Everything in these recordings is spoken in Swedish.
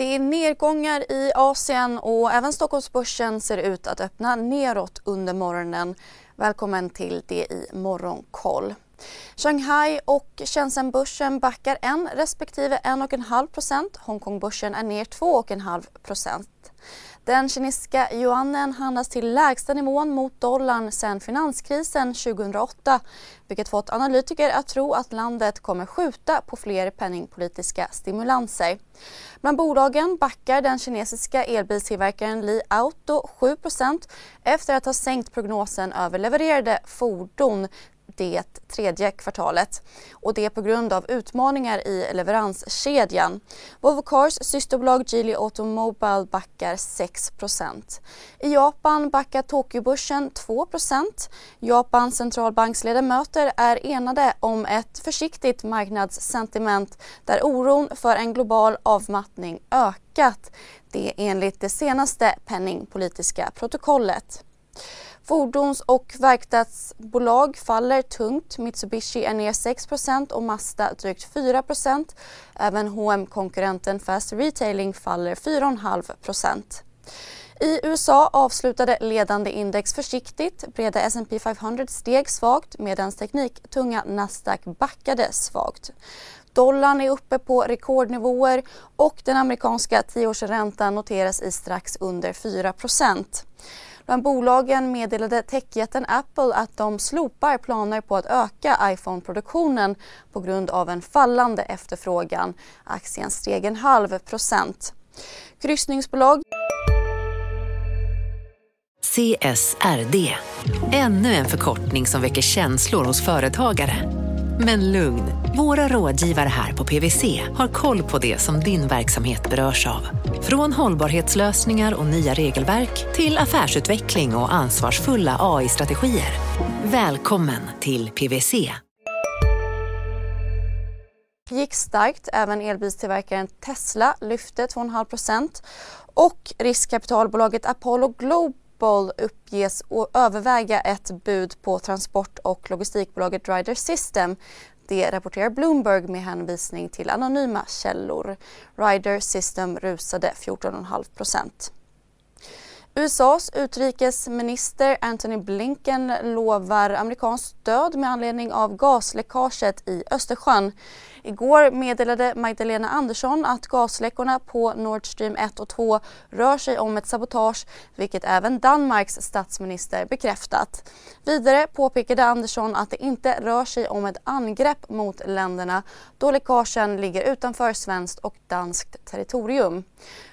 Det är nedgångar i Asien och även Stockholmsbörsen ser ut att öppna neråt under morgonen. Välkommen till det i Morgonkoll. Shanghai och Shenzhenbörsen backar 1 respektive 1,5 procent. Hongkongbörsen är ner 2,5 procent. Den kinesiska yuanen handlas till lägsta nivån mot dollarn sedan finanskrisen 2008 vilket fått analytiker att tro att landet kommer skjuta på fler penningpolitiska stimulanser. Bland bolagen backar den kinesiska elbilstillverkaren Li Auto 7% efter att ha sänkt prognosen över levererade fordon det tredje kvartalet och det på grund av utmaningar i leveranskedjan. Volvo Cars systerbolag Geely Automobile backar 6% I Japan backar Tokyobörsen 2% Japans centralbanksledamöter är enade om ett försiktigt marknadssentiment där oron för en global avmattning ökat. Det enligt det senaste penningpolitiska protokollet. Fordons och verkstadsbolag faller tungt. Mitsubishi är ner 6% och Mazda drygt 4% Även hm konkurrenten Fast Retailing faller 4,5% i USA avslutade ledande index försiktigt. Breda S&P 500 steg svagt medan tekniktunga Nasdaq backade svagt. Dollarn är uppe på rekordnivåer och den amerikanska tioårsräntan noteras i strax under 4 men bolagen meddelade techjätten Apple att de slopar planer på att öka iPhone-produktionen på grund av en fallande efterfrågan. Aktien steg en halv procent. Kryssningsbolag CSRD, ännu en förkortning som väcker känslor hos företagare. Men lugn, våra rådgivare här på PWC har koll på det som din verksamhet berörs av. Från hållbarhetslösningar och nya regelverk till affärsutveckling och ansvarsfulla AI-strategier. Välkommen till PWC. gick starkt. Även elbilstillverkaren Tesla lyfte 2,5% och riskkapitalbolaget Apollo Global Fotboll uppges överväga ett bud på transport och logistikbolaget Ryder System. Det rapporterar Bloomberg med hänvisning till anonyma källor. Ryder System rusade 14,5 procent. USAs utrikesminister Antony Blinken lovar amerikanskt stöd med anledning av gasläckaget i Östersjön. Igår meddelade Magdalena Andersson att gasläckorna på Nord Stream 1 och 2 rör sig om ett sabotage, vilket även Danmarks statsminister bekräftat. Vidare påpekade Andersson att det inte rör sig om ett angrepp mot länderna då läckagen ligger utanför svenskt och danskt territorium.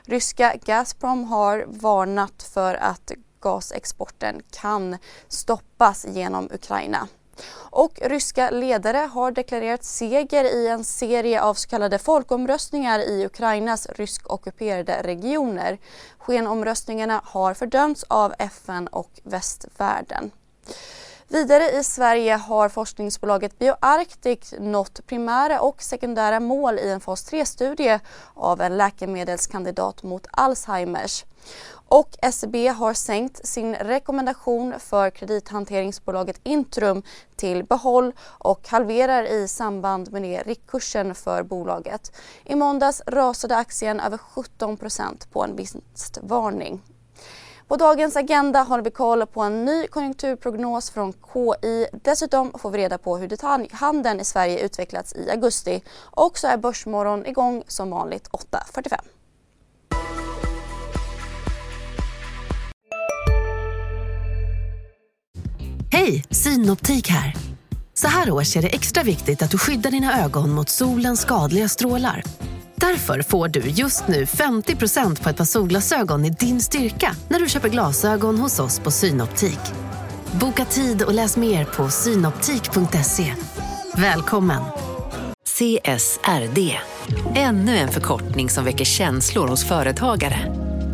Ryska Gazprom har varnat för att gasexporten kan stoppas genom Ukraina. Och ryska ledare har deklarerat seger i en serie av så kallade folkomröstningar i Ukrainas ryskockuperade regioner. Skenomröstningarna har fördömts av FN och västvärlden. Vidare i Sverige har forskningsbolaget BioArctic nått primära och sekundära mål i en fas 3-studie av en läkemedelskandidat mot Alzheimers. Och SEB har sänkt sin rekommendation för kredithanteringsbolaget Intrum till behåll och halverar i samband med det riktkursen för bolaget. I måndags rasade aktien över 17% på en vinstvarning. På dagens agenda håller vi koll på en ny konjunkturprognos från KI. Dessutom får vi reda på hur detaljhandeln i Sverige utvecklats i augusti. Och så är Börsmorgon igång som vanligt 8.45. Hej, Synoptik här. Så här års är det extra viktigt att du skyddar dina ögon mot solens skadliga strålar. Därför får du just nu 50% på ett par solglasögon i din styrka när du köper glasögon hos oss på Synoptik. Boka tid och läs mer på synoptik.se. Välkommen! CSRD, ännu en förkortning som väcker känslor hos företagare.